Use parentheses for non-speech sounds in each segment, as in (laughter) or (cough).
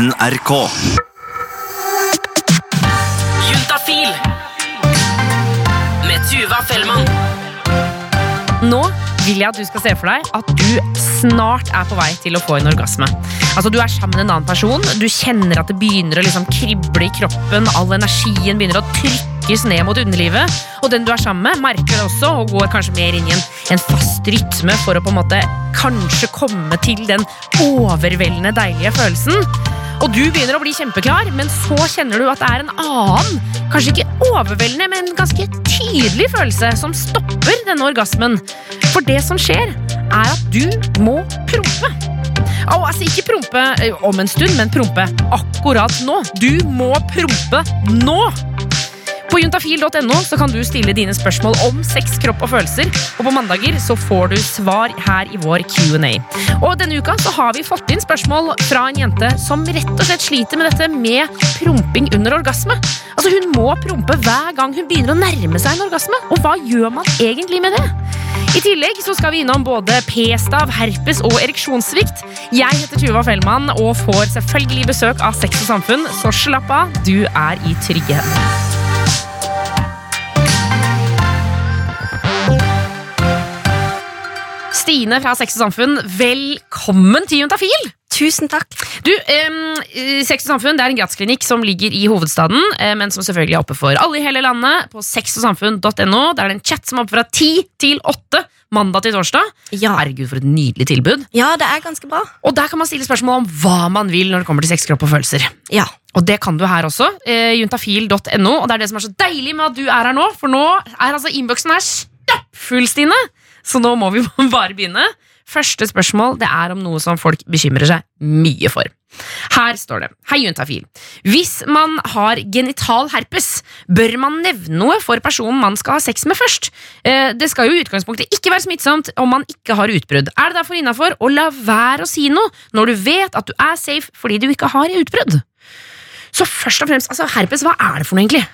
NRK. Juntafil med Tuva Fellmann. Nå vil jeg at du skal se for deg at du snart er på vei til å få en orgasme. Altså Du er sammen med en annen person, du kjenner at det begynner å liksom krible i kroppen, all energien begynner å trykkes ned mot underlivet, og den du er sammen med, merker det også og går kanskje mer inn i en, en fast rytme for å på en måte kanskje komme til den overveldende deilige følelsen. Og du begynner å bli kjempeklar, men så kjenner du at det er en annen, kanskje ikke overveldende, men ganske tydelig følelse som stopper denne orgasmen. For det som skjer, er at du må prompe. Oh, altså ikke prompe eh, om en stund, men prompe akkurat nå. Du må prompe nå! På juntafil.no så kan du stille dine spørsmål om sex, kropp og følelser. Og på mandager så får du svar her i vår Q&A. Og denne uka så har vi fått inn spørsmål fra en jente som rett og slett sliter med dette med promping under orgasme. Altså Hun må prompe hver gang hun begynner å nærme seg en orgasme. Og hva gjør man egentlig med det? I tillegg så skal vi innom både p-stav, herpes og ereksjonssvikt. Jeg heter Tuva Fellmann og får selvfølgelig besøk av Sex og Samfunn, så slapp av, du er i trygge Stine fra Sex og Samfunn, velkommen til Juntafil! Tusen takk. Du, eh, Sex og Samfunn det er en gratisklinikk som ligger i hovedstaden, eh, men som selvfølgelig er oppe for alle i hele landet på sexogsamfunn.no. Der er det en chat som er oppe fra 10 til 8 mandag til torsdag. Ja. Herregud, for et nydelig tilbud. ja, det er ganske bra. Og der kan man stille spørsmål om hva man vil når det kommer til sex, kropp og følelser. Ja. Og det kan du her også. Eh, juntafil.no. Og det er det som er så deilig med at du er her nå, for nå er altså innboksen her stappfull, Stine. Så nå må vi (laughs) bare begynne. Første spørsmål det er om noe som folk bekymrer seg mye for. Her står det Hei, Juntafil. Hvis man har genital herpes, bør man nevne noe for personen man skal ha sex med først. Eh, det skal jo i utgangspunktet ikke være smittsomt om man ikke har utbrudd. Er det derfor innafor å la være å si noe når du vet at du er safe fordi du ikke har utbrudd? Så først og fremst, altså herpes, hva er det for noe, egentlig?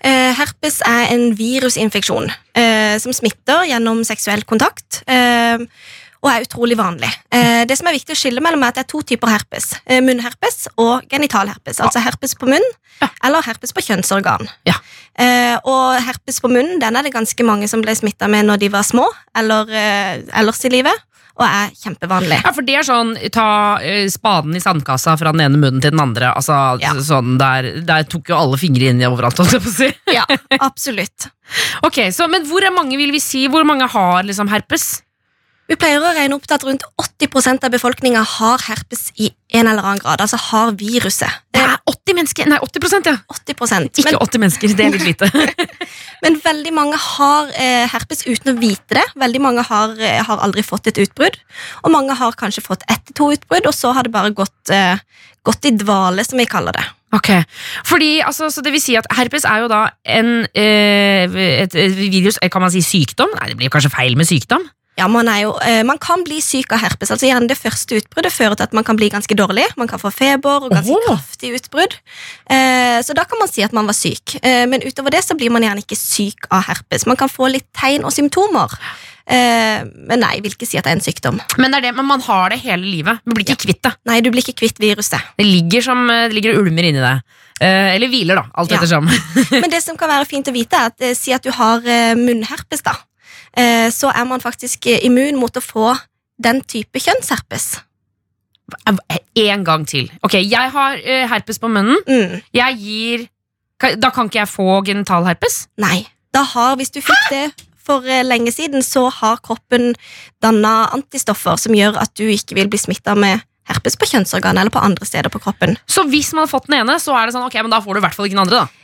Eh, herpes er en virusinfeksjon eh, som smitter gjennom seksuell kontakt. Eh, og er utrolig vanlig. Eh, det som er viktig å skille mellom er at det er to typer herpes. Munnherpes og genitalherpes. Altså herpes på munn Ja. eller herpes på kjønnsorgan. Ja. Eh, og herpes på munnen den er det ganske mange som ble smitta med når de var små eller ellers i livet, og er kjempevanlig. Ja, for det er sånn ta eh, spaden i sandkassa fra den ene munnen til den andre. Altså, Ja. sånn, der, der tok jo alle fingre inn i overalt. holdt jeg på å si. Ja, (laughs) absolutt. Ok, så, Men hvor er mange vil vi si, hvor mange har liksom herpes? Vi pleier å regne opp til at rundt 80% av befolkninga har herpes i en eller annen grad. Altså har viruset. Det er 80 mennesker, nei 80 ja. 80 Ikke men, 80 mennesker, det er litt lite. (laughs) men veldig mange har eh, herpes uten å vite det. Veldig mange har, eh, har aldri fått et utbrudd. Og mange har kanskje fått ett til to utbrudd, og så har det bare gått, eh, gått i dvale, som vi kaller det. Ok, fordi altså, så Det vil si at herpes er jo da en eh, et, et virus, eh, kan man si sykdom? Nei, det blir kanskje feil med sykdom? Ja, man, er jo, eh, man kan bli syk av herpes. altså gjerne Det første utbruddet fører til at man kan bli ganske dårlig. Man kan få feber og ganske Åh. kraftig utbrudd. Eh, så da kan man si at man var syk. Eh, men utover det så blir man gjerne ikke syk av herpes. Man kan få litt tegn og symptomer. Eh, men nei, vil ikke si at det er en sykdom. Men, det er det, men man har det hele livet. Du blir ikke kvitt det. Nei, du blir ikke kvitt viruset. Det ligger, som, det ligger og ulmer inni deg. Eh, eller hviler, da. Alt Ja. ettersom. (laughs) Men det som kan være fint å vite, er at si at du har munnherpes, da. Eh, så er man faktisk eh, immun mot å få den type kjønnsherpes. En gang til. Ok, Jeg har eh, herpes på munnen. Mm, Jeg gir Da kan ikke jeg få genitalherpes? nei. Da har, hvis du fikk det for eh, lenge siden, så har kroppen danna antistoffer som gjør at du ikke vil bli smitta med herpes på kjønnsorganet eller på andre steder på kroppen. Så hvis man har fått den ene, så er det sånn, ok, men da får du i hvert fall ikke den andre, da.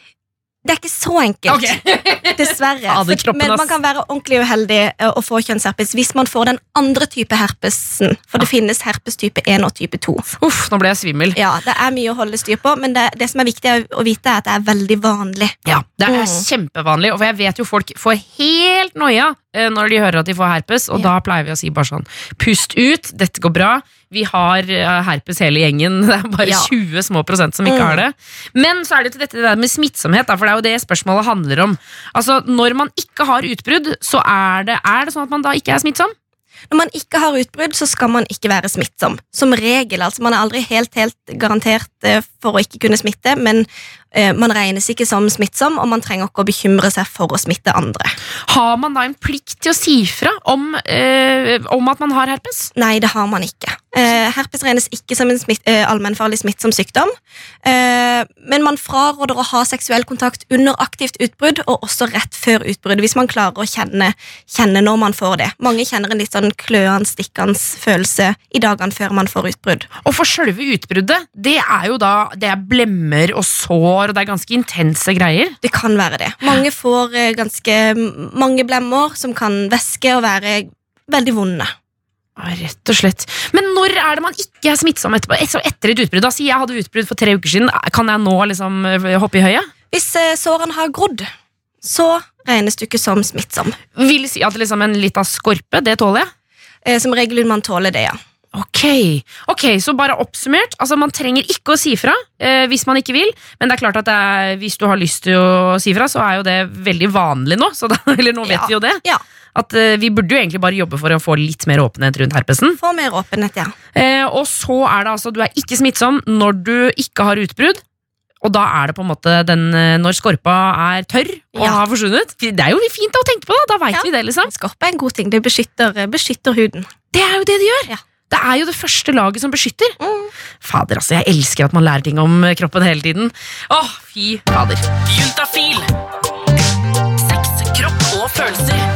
Det er ikke så enkelt. (laughs) Dessverre. Fader, For- Men man kan være ordentlig uheldig eh, å få kjønnsherpes hvis man får den andre type herpesen. For det finnes herpes type 1 og type 2. Uff, nå ble jeg svimmel. Ja, Det er mye å holde styr på, men det, det som er viktig å vite, er at det er veldig vanlig. Ja, Det er Mm. kjempevanlig, og jeg vet jo folk får helt noia eh, når de hører at de får herpes, og Ja. da pleier vi å si bare sånn Pust ut, dette går bra. Vi har eh, herpes hele gjengen. (laughs) Det er bare Ja. 20 små prosent som ikke Mm. har det. Men så er det til dette det med smittsomhet, for det er jo det spørsmålet handler om. Altså, Når man ikke har utbrudd, så er det, er det sånn at man da ikke er smittsom? Når man ikke har utbrudd, så skal man ikke være smittsom. Som regel. altså Man er aldri helt, helt garantert eh, for å ikke kunne smitte, men eh, man regnes ikke som smittsom, og man trenger ikke å bekymre seg for å smitte andre. Har man da en plikt til å si fra om, eh, om at man har herpes? Nei, det har man ikke. Eh, herpes regnes ikke som en smitt, eh, allmennfarlig smittsom sykdom. Eh, men man fraråder å ha seksuell kontakt under aktivt utbrudd, og også rett før utbrudd, hvis man klarer å kjenne, kjenne når man får det. Mange kjenner en litt sånn kløende, stikkende følelse i dagene før man får utbrudd. Og for selve utbruddet, det er jo da det er blemmer og sår, og det er ganske intense greier. Det kan være det. Mange får eh, ganske mange blemmer som kan væske og være veldig vonde. Ja, Rett og slett. Men når er det man ikke er smittsom etterpå? Etter et utbrudd? Da, sier jeg hadde utbrudd for tre uker siden. Kan jeg nå liksom eh, hoppe i høyet? Hvis eh, sårene har grodd, så regnes du ikke som smittsom. Vil si at liksom en lita skorpe, det tåler jeg? Eh, Som regel man tåle det, ja. Ok, ok, så bare oppsummert. Altså Man trenger ikke å si fra eh, hvis man ikke vil, men det er klart at det er, hvis du har lyst til å si fra, så er jo det veldig vanlig nå. Så da, (laughs) eller nå vet Ja. vi jo det. Ja, At eh, Vi burde jo egentlig bare jobbe for å få litt mer åpenhet rundt herpesen. Få mer åpenhet, ja. Eh, og så er det altså, du er ikke smittsom når du ikke har utbrudd. Og da er det på en måte den, eh, når skorpa er tørr og Ja. har forsvunnet. Det er jo fint å tenke på, da. Da veit Ja. vi det, liksom. Skorpa er en god ting. Det beskytter, beskytter huden. Det er jo det det gjør. Ja. Det er jo det første laget som beskytter. Mm. Fader, altså, jeg elsker at man lærer ting om kroppen hele tiden. Åh, fy fader. Juntafil. Sex, kropp og følelser.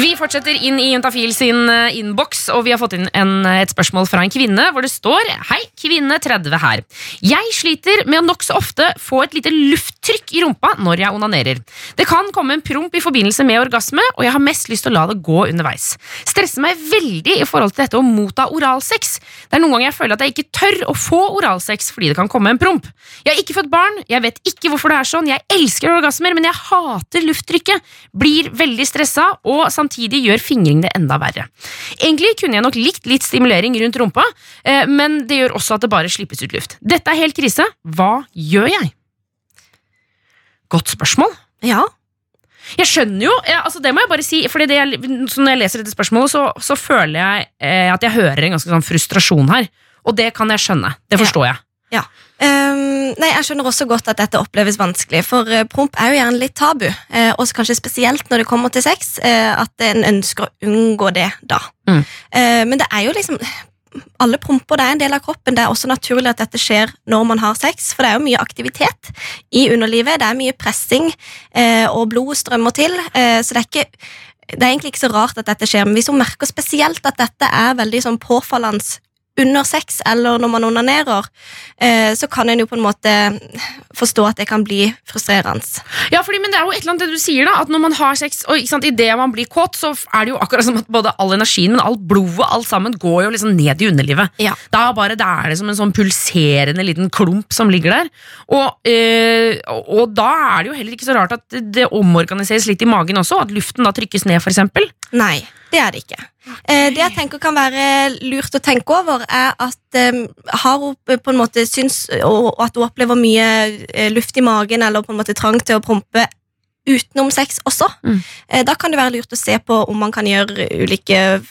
Vi fortsetter inn i Juntafil sin eh, innboks, og vi har fått inn en, eh, et spørsmål fra en kvinne, hvor det står Hei, kvinne 30 her. Jeg sliter med å nokså ofte få et lite lufttrykk i rumpa når jeg onanerer. Det kan komme en promp i forbindelse med orgasme, og jeg har mest lyst til å la det gå underveis. Stresser meg veldig i forhold til dette å motta oralsex. Det er noen ganger jeg føler at jeg ikke tør å få oralsex fordi det kan komme en promp. Jeg har ikke fått barn, jeg vet ikke hvorfor det er sånn, jeg elsker orgasmer, men jeg hater lufttrykket. Blir veldig stressa, og samtidig gjør fingring det enda verre. Egentlig kunne jeg nok likt litt stimulering rundt rumpa, eh, men det gjør også at det bare slippes ut luft. Dette er helt krise. Hva gjør jeg? Godt spørsmål. Ja. Jeg skjønner jo, ja, altså det må jeg bare si, jeg, så når jeg leser dette spørsmålet, så, så føler jeg eh, at jeg hører en ganske sånn frustrasjon her. Og det kan jeg skjønne. Det Ja. forstår jeg. Ehm, nei, Jeg skjønner også godt at dette oppleves vanskelig, for eh, promp er jo gjerne litt tabu. eh, også kanskje spesielt når det kommer til sex, eh, at en ønsker å unngå det da. Mm. Eh, men det er jo liksom alle promper det er en del av kroppen. Det er også naturlig at dette skjer når man har sex, for det er jo mye aktivitet i underlivet. Det er mye pressing, eh, og blod strømmer til. Eh, så det er, ikke, det er egentlig ikke så rart at dette skjer. Men hvis hun merker spesielt at dette er veldig sånn påfallende under sex eller når man onanerer, eh, så kan en jo på en måte forstå at det kan bli frustrerende. Ja, fordi, men det er jo et eller annet det du sier da, at når man har sex, og ikke sant, i det man blir kåt, så er det jo akkurat som at både all energien, men alt blodet, alt sammen, går jo liksom ned i underlivet. Ja. Da, bare, da er det som en sånn pulserende liten klump som ligger der. Og, øh, og, da er det jo heller ikke så rart at det, omorganiseres litt i magen også, at luften da trykkes ned, eksempel. Nei, det er det ikke. Eh, det jeg tenker kan være lurt å tenke over, er at um, har hun på en måte syns og, og at hun opplever mye eh, luft i magen eller på en måte trang til å prompe utenom sex også, Mm. eh, da kan det være lurt å se på om man kan gjøre ulike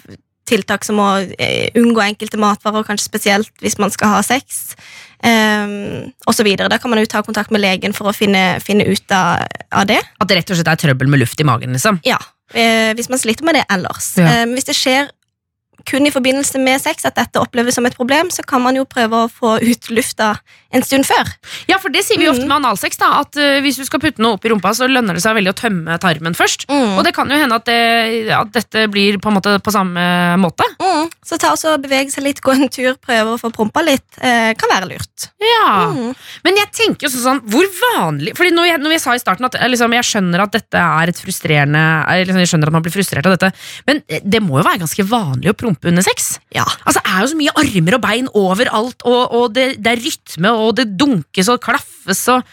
tiltak som å eh, unngå enkelte matvarer, kanskje spesielt hvis man skal ha sex, um, og så videre. Da kan man jo ta kontakt med legen for å finne, finne ut av, av det. At det rett og slett er trøbbel med luft i magen, liksom. Ja, eh, hvis man sliter med det ellers. Ja. Eh, hvis det skjer kun i forbindelse med sex at dette oppleves som et problem, så kan man jo prøve å få ut lufta en stund før. Ja, for det sier vi ofte Mm. med analsex, da, at uh, hvis du skal putte noe opp i rumpa, så lønner det seg veldig å tømme tarmen først. Og det kan jo hende at, det, at dette blir på en måte på samme måte. Mm. Så ta også bevege seg litt, gå en tur, prøve å få prompa litt. Eh, kan være lurt. Ja, Mm. Men jeg tenker jo sånn, hvor vanlig Fordi når jeg, når jeg sa i starten at eh, liksom, jeg skjønner at dette er et frustrerende liksom, Jeg skjønner at man blir frustrert av dette, men det må jo være ganske vanlig å prompe under sex? Ja. Altså, Det er jo så mye armer og bein overalt, og, og det, det er rytme, og det dunkes og klaffes og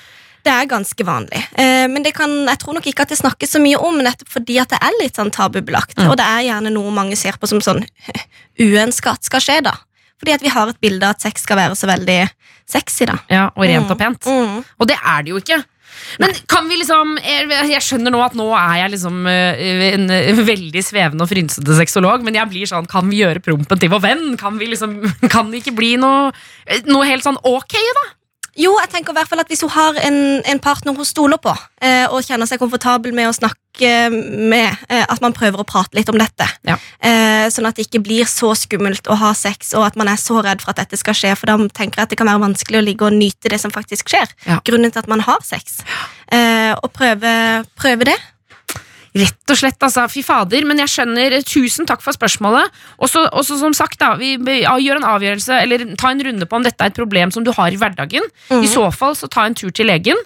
Det er ganske vanlig. Eh, men det kan, jeg tror nok ikke at det snakkes så mye om, nettopp fordi at det er litt sånn tabubelagt. Mm. Og det er gjerne noe mange ser på som sånn (laughs) uønska at skal skje, da. Fordi at vi har et bilde av at sex skal være så veldig sexy, da. Ja, og rent Mm. og pent. Mm. Og det er det jo ikke. Men kan vi liksom Jeg jeg skjønner nå at nå er jeg liksom eh, en eh, veldig svevende og frynsete sexolog, men jeg blir sånn Kan vi gjøre prompen til vår venn? Kan, vi liksom, (laughs) kan det ikke bli noe, eh, noe helt sånn ok, da? Jo, jeg tenker i hvert fall at Hvis hun har en, en partner hun stoler på, eh, og kjenner seg komfortabel med å snakke med, eh, at man prøver å prate litt om dette. Ja. Eh, sånn at det ikke blir så skummelt å ha sex, og at man er så redd for at dette skal skje. For da tenker jeg at det kan være vanskelig å ligge og nyte det som faktisk skjer. Ja. Grunnen til at man har sex. Eh, og prøve, prøve det. Rett og slett, altså. Fy fader. Men jeg skjønner. Tusen takk for spørsmålet. Og så som sagt, da, vi gjør en avgjørelse, eller ta en runde på om dette er et problem som du har i hverdagen. Mm. I så fall, så ta en tur til legen.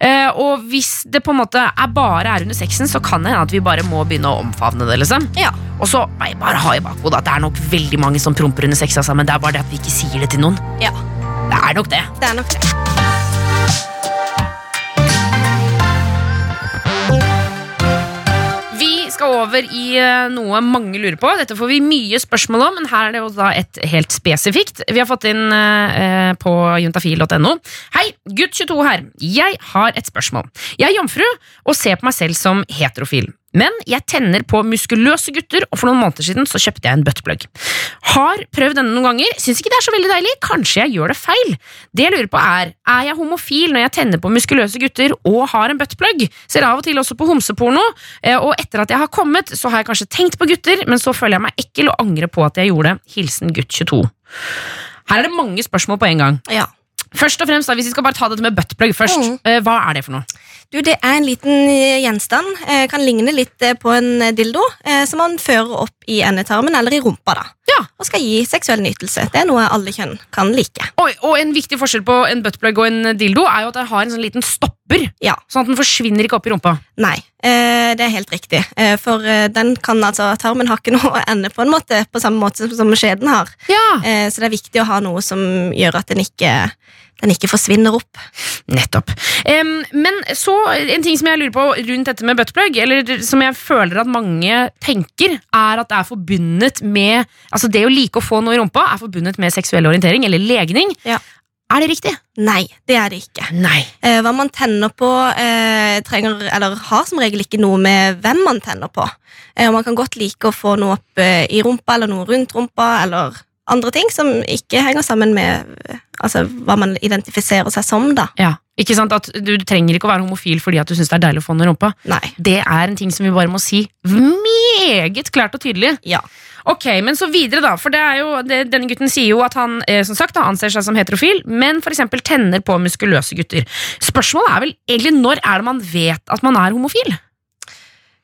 Eh, og hvis det på en måte er bare er under sexen, så kan det hende at vi bare må begynne å omfavne det, liksom. Ja. Og så nei, bare ha i bakhodet at det er nok veldig mange som promper under sex, altså, men det er bare det at vi ikke sier det til noen. ja. Det er nok det. Det er nok det. Skal over i eh, noe mange lurer på. Dette får vi mye spørsmål om, men her er det jo da et helt spesifikt. Vi har fått inn eh, på juntafil.no. Hei, gutt 22 her. Jeg har et spørsmål. Jeg er jomfru og ser på meg selv som heterofil. Men jeg tenner på muskuløse gutter, og for noen måneder siden så kjøpte jeg en buttplug. Har prøvd denne noen ganger, syns ikke det er så veldig deilig. Kanskje jeg gjør det feil. Det jeg lurer på er, er jeg homofil når jeg tenner på muskuløse gutter og har en buttplug? Ser av og til også på homseporno, eh, og etter at jeg har kommet, så har jeg kanskje tenkt på gutter, men så føler jeg meg ekkel og angrer på at jeg gjorde det. Hilsen gutt 22. Her er det mange spørsmål på en gang. Ja. Først og fremst, da, Hvis vi skal bare ta dette med buttplug først, Mm. eh, hva er det for noe? Du, Det er en liten eh, gjenstand. Eh, kan ligne litt eh, på en dildo. Som man fører opp i endetarmen eller i rumpa. da. Ja. Og skal gi seksuell nytelse. Det er noe alle kjønn kan like. Oi, og En viktig forskjell på en buttplug og en dildo er jo at den har en sånn liten stopper, Ja. sånn at den forsvinner ikke opp i rumpa. Nei, det er helt riktig. For den kan altså, tarmen har ikke (laughs) noe ende på en måte, på samme måte som, skjeden har. Ja, så det er viktig å ha noe som gjør at den ikke, den ikke forsvinner opp. Nettopp. Um, men så en ting som jeg lurer på rundt dette med buttplug, eller som jeg føler at mange tenker, er at det er forbundet med Altså det å like å få noe i rumpa er forbundet med seksuell orientering eller legning. Ja. Er det riktig? Nei, det er det ikke. Nei. Eh, hva man tenner på, eh, trenger, eller har som regel ikke noe med hvem man tenner på. Eh, man kan godt like å få noe opp eh, i rumpa, eller noe rundt rumpa, eller andre ting som ikke henger sammen med altså, hva man identifiserer seg som. da. Ja. Ikke sant at Du trenger ikke å være homofil fordi at du syns det er deilig å få en i rumpa. Nei. Det er en ting som vi bare må si meget klart og tydelig. Ja. Ok, men så videre da, for det er jo, det, denne gutten sier jo at han eh, som sagt da, anser seg som heterofil, men eksempel tenner på muskuløse gutter. Spørsmålet er vel egentlig når er det man vet at man er homofil?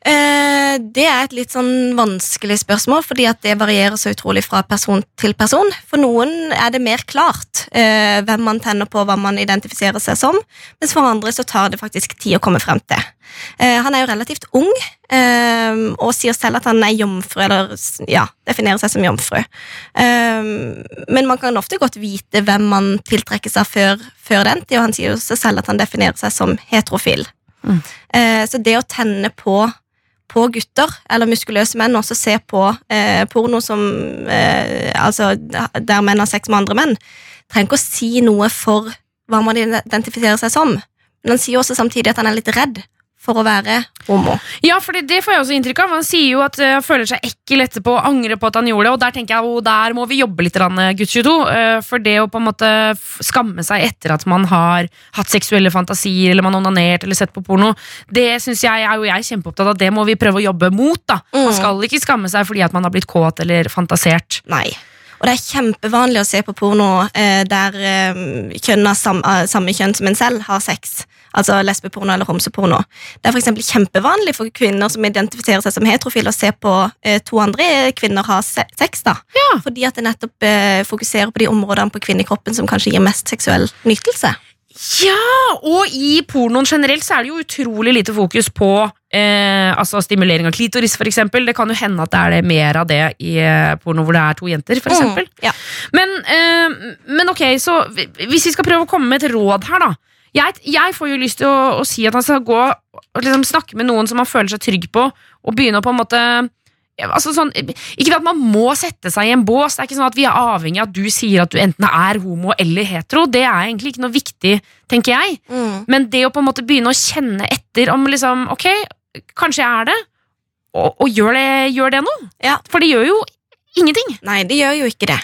Eh, det er et litt sånn vanskelig spørsmål, fordi at det varierer så utrolig fra person til person. For noen er det mer klart eh, hvem man tenner på, hva man identifiserer seg som, mens for andre så tar det faktisk tid å komme frem til. Eh, han er jo relativt ung, og sier selv at han er jomfru, eller ja, definerer seg som jomfru. Men man kan ofte godt vite hvem man tiltrekker seg før, før den tid, og han sier jo selv at han definerer seg som heterofil. Mm. Eh, så det å tenne på på gutter, eller muskuløse menn, også se på eh, porno som eh, Altså der menn har sex med andre menn, trenger ikke å si noe for hva man identifiserer seg som. Men han sier også samtidig at han er litt redd for å være homo. Ja, for det, det får jeg også inntrykk av. Han sier jo at eh, han føler seg ekkel etterpå, angrer på at han gjorde det, og der tenker jeg, oh, der må vi jobbe litt, gutt 22. eh, For det å på en måte skamme seg etter at man har hatt seksuelle fantasier, eller man har onanert eller sett på porno, det synes jeg er jo jeg kjempeopptatt av. Det må vi prøve å jobbe mot. da. Man Mm. skal ikke skamme seg fordi at man har blitt kåt eller fantasert. Nei. Og det er kjempevanlig å se på porno eh, der eh, kjønn av sam, samme kjønn som en selv har sex. Altså lesbeporno eller homseporno. Det er for kjempevanlig for kvinner som identifiserer seg som heterofile, å se på eh, to andre kvinner ha se sex. da. Ja. Fordi at det nettopp eh, fokuserer på de områdene på kvinnekroppen som kanskje gir mest seksuell nytelse. Ja, og i pornoen generelt så er det jo utrolig lite fokus på eh, altså stimulering av klitoris, eksempel. Det kan jo hende at det er det mer av det i eh, porno hvor det er to jenter, for. Mm, ja. Men, eh, men ok, så hvis vi skal prøve å komme med et råd her, da. Jeg, jeg får jo lyst til å, å si at han skal gå og liksom snakke med noen som han føler seg trygg på, og begynne å på en måte altså sånn, Ikke at man må sette seg i en bås, det er ikke sånn at vi er avhengig av at du sier at du enten er homo eller hetero. Det er egentlig ikke noe viktig, tenker jeg. Mm. Men det å på en måte begynne å kjenne etter om liksom, ok, kanskje jeg er det, og, og gjør, det, gjør det noe? Ja. For det gjør jo ingenting. Nei, det gjør jo ikke det.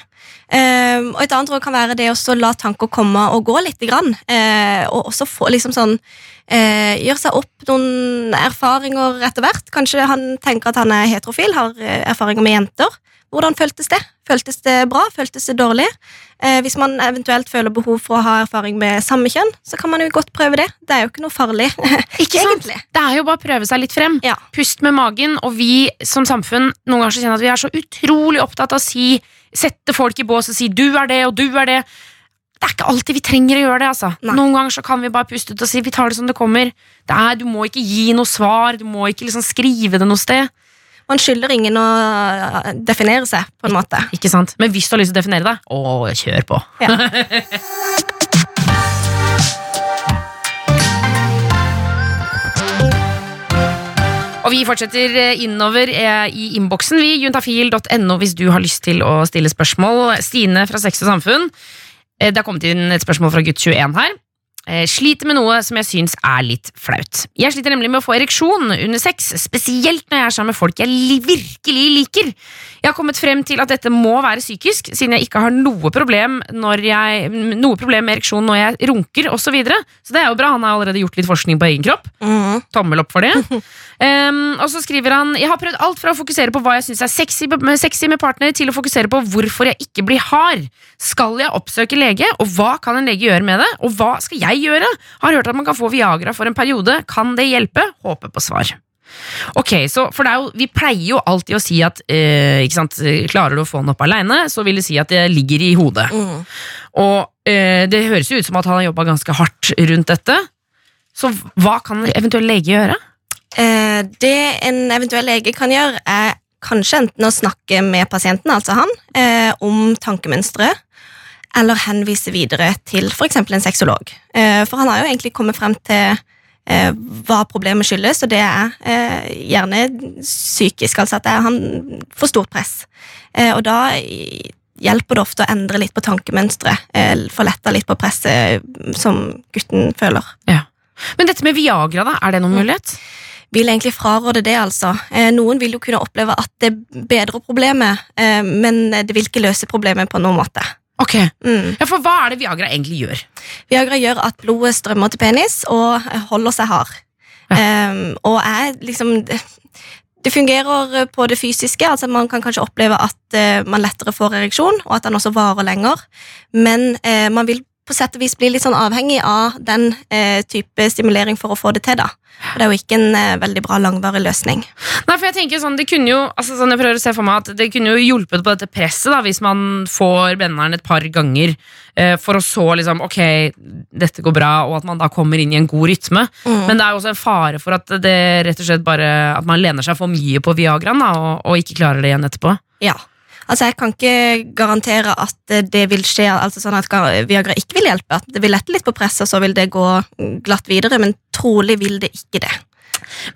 Ehm, og Et annet råd kan være det å la tanker komme og gå litt. Grann, uh, og også få liksom sånn uh, Gjøre seg opp noen erfaringer etter hvert. Kanskje han tenker at han er heterofil, har eh, erfaringer med jenter. Hvordan føltes det? Føltes det bra? Føltes det dårlig? Eh, hvis man eventuelt føler behov for å ha erfaring med samme kjønn, så kan man jo godt prøve det. Det er jo ikke noe farlig. (laughs) Ikke egentlig. Det er jo bare å prøve seg litt frem. Ja. Pust med magen, og vi som samfunn noen ganger så kjenner at vi er så utrolig opptatt av å si, sette folk i bås og si 'du er det', og 'du er det'. Det er ikke alltid vi trenger å gjøre det. altså. Nei. Noen ganger så kan vi bare puste ut og si 'vi tar det som det kommer'. Det er, du må ikke gi noe svar, du må ikke liksom skrive det noe sted. Man skylder ingen å eh, definere seg, på en måte. Ikke sant? Men hvis du har lyst til å definere deg, å, kjør på. Ja. (laughs) Og vi fortsetter eh, innover eh, i innboksen, vi. Juntafil.no hvis du har lyst til å stille spørsmål. Stine fra Sex og Samfunn. Det har kommet inn et spørsmål fra gutt 21 her. Eh, Sliter med noe som jeg syns er litt flaut. Jeg sliter nemlig med å få ereksjon under sex, spesielt når jeg er sammen med folk jeg virkelig liker. Jeg har kommet frem til at dette må være psykisk, siden jeg ikke har noe problem, når jeg, noe problem med ereksjon når jeg runker osv. Så, videre. så det er jo bra. Han har allerede gjort litt forskning på egen kropp. Mm. Tommel opp for det. (laughs) Um, og så skriver han Jeg har prøvd alt fra å fokusere på hva jeg syns er sexy med, sexy med partner, til å fokusere på hvorfor jeg ikke blir hard. Skal jeg oppsøke lege, og hva kan en lege gjøre med det? Og hva skal jeg gjøre? Har hørt at man kan få Viagra for en periode. Kan det hjelpe? Håper på svar. Ok, så for det jo, Vi pleier jo alltid å si at eh, sant, klarer du å få den opp aleine, så vil det si at det ligger i hodet. Mm. Og eh, det høres jo ut som at han har jobba ganske hardt rundt dette. Så hva kan eventuell lege gjøre? Eh, det en eventuell lege kan gjøre, er kanskje enten å snakke med pasienten, altså han, eh, om tankemønsteret, eller henvise videre til f.eks. en sexolog. Eh, for han har jo egentlig kommet frem til eh, hva problemet skyldes, og det er eh, gjerne psykisk, altså at det er han for stort press. Og da hjelper det ofte å endre litt på tankemønsteret, få letta litt på presset som gutten føler. Men dette med Viagra, da, er det noen mulighet? vil egentlig fraråde det, altså. Noen vil jo kunne oppleve at det bedrer problemet, men det vil ikke løse problemet på noen måte. Ok, Mm. ja, For hva er det Viagra egentlig gjør? Viagra gjør at blodet strømmer til penis og holder seg hard. Eh, og er liksom Det fungerer på det fysiske, altså man kan kanskje oppleve at uh, man lettere får ereksjon, og at den også varer lenger, men uh, man vil på sett og vis blir litt sånn avhengig av den eh, type stimulering for å få det til, da. Og det er jo ikke en eh, veldig bra langvarig løsning. Nei, for jeg tenker sånn, det kunne jo, altså sånn jeg prøver å se for meg at det kunne jo hjulpet på dette presset da, hvis man får benderen et par ganger eh, for å så liksom, ok, dette går bra, og at man da kommer inn i en god rytme. Mm. Men det er jo også en fare for at det rett og slett bare, at man lener seg for mye på Viagraen da, og, og ikke klarer det igjen etterpå. Ja. Altså, Jeg kan ikke garantere at eh, det vil skje, altså sånn at Viagra ikke vil hjelpe. At det vil lette litt på presset, og så vil det gå glatt videre, men trolig vil det ikke det.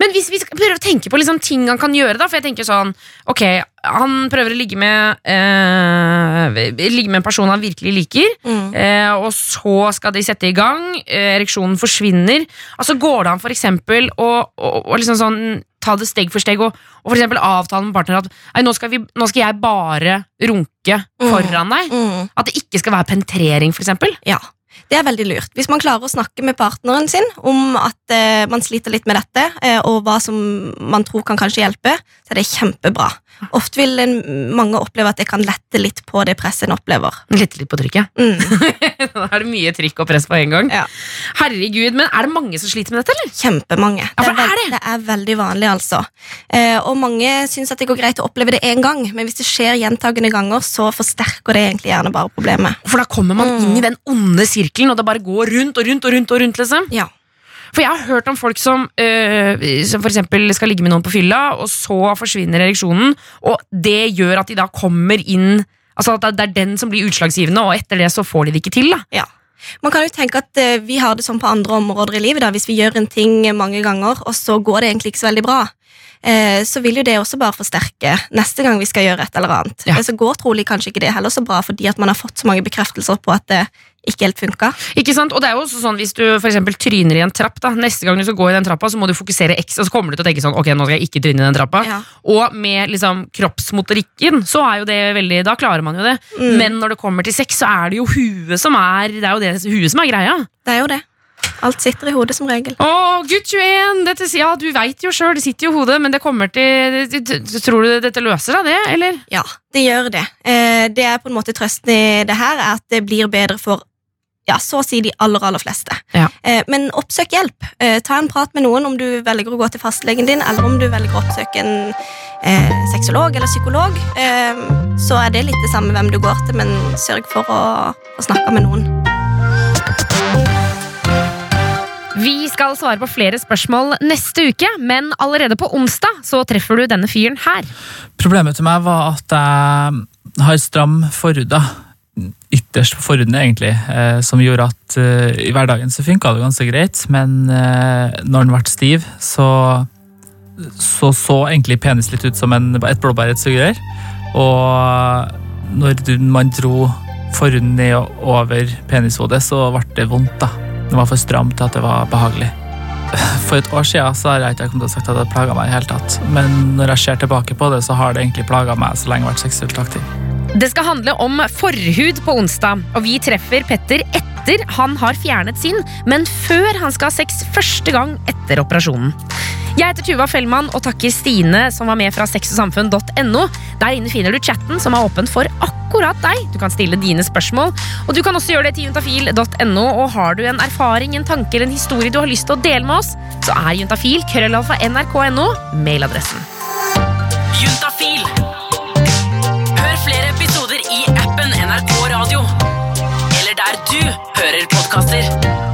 Men hvis vi skal prøve å tenke på liksom ting han kan gjøre, da, for jeg tenker sånn Ok, han prøver å ligge med eh, Ligge med en person han virkelig liker, Mm. eh, og så skal de sette i gang. Eh, ereksjonen forsvinner. Altså Går det an for eksempel å, å, å liksom sånn, ta det steg for steg og, og for eksempel avtale med partner at nå, skal vi, nå skal jeg bare runke Mm. foran deg? Mm. At det ikke skal være penetrering, for eksempel? Ja, det er veldig lurt. Hvis man klarer å snakke med partneren sin om at eh, man sliter litt med dette, eh, og hva som man tror kan kanskje hjelpe, så er det kjempebra. Ofte vil en, mange oppleve at det kan lette litt på det presset en opplever. Lette litt på trykket. Mm. (laughs) da er det mye trykk og press på en gang. Ja. Herregud, men Er det mange som sliter med dette, eller? Kjempemange. Ja, det, er veld- det er veldig vanlig, altså. Eh, og mange syns at det går greit å oppleve det én gang, men hvis det skjer gjentagende ganger, så forsterker det egentlig gjerne bare problemet. For da kommer man Mm. inn i den onde sirkelen, og det bare går rundt og rundt og rundt. og rundt liksom. Ja. For jeg har hørt om folk som, øh, som eksempel skal ligge med noen på fylla, og så forsvinner ereksjonen, og det gjør at de da kommer inn Altså at det er den som blir utslagsgivende, og etter det så får de det ikke til. da Ja. Man kan jo tenke at eh, vi har det sånn på andre områder i livet. da, Hvis vi gjør en ting mange ganger, og så går det egentlig ikke så veldig bra, eh, så vil jo det også bare forsterke neste gang vi skal gjøre et eller annet. Ja. Så går trolig kanskje ikke det heller så bra, fordi at man har fått så mange bekreftelser på at det ikke helt funka. Ikke sant? Og det er jo også sånn Hvis du for tryner i en trapp, da neste gang du skal gå i den trappa, så må du fokusere ekstra. Så kommer du til å tenke sånn Ok, nå skal jeg ikke tryne i den trappa. Ja. Og med liksom kroppsmotorikken, så er jo det veldig Da klarer man jo det. Mm. Men når det kommer til sex, så er det jo huet som er Det er jo det huet som er greia. Det er jo det. Alt sitter i hodet som regel. Å, gutt 21! Dette, ja, du veit jo sjøl, det sitter jo i hodet, men det kommer til Tror du dette løser seg, det, eller? Ja, det gjør det. Eh, det er på en måte trøsten i det her, er at det blir bedre for ja, så å si de aller, aller fleste. Ja. Eh, men oppsøk hjelp. Eh, ta en prat med noen om du velger å gå til fastlegen din, eller om du velger å oppsøke en eh, sexolog eller psykolog. Eh, så er det litt det samme hvem du går til, men sørg for å, å snakke med noen. Vi skal svare på flere spørsmål neste uke, men allerede på onsdag så treffer du denne fyren her. Problemet til meg var at jeg har stram forhud. Ytterst på forhuden, egentlig. Eh, som gjorde at eh, i hverdagen så funka det ganske greit, men eh, når den ble stiv, så så, så egentlig penis litt ut som en, et blåbær et sugerør. Og når man dro forhuden ned over penishodet, så ble det vondt. da. Det var for stramt til at det var behagelig. (laughs) For et år siden så har jeg ikke kommet til å sagt at det plaga meg i hele tatt. Men når jeg ser tilbake på det, så har det egentlig plaga meg så lenge jeg har vært seksuelt aktiv. Det skal handle om forhud på onsdag, og vi treffer Petter etter han har fjernet sin, men før han skal ha sex første gang etter operasjonen. Jeg heter Tuva Fellmann og takker Stine som var med fra sexogsamfunn.no. Der inne finner du chatten som er åpen for akkurat deg. Du kan stille dine spørsmål, og du kan også gjøre det til juntafil.no. Og har du en erfaring, en tanke eller en historie du har lyst til å dele med oss, så er juntafil krøllalfa nrk.no mailadressen. Radio. Eller der du hører podkaster.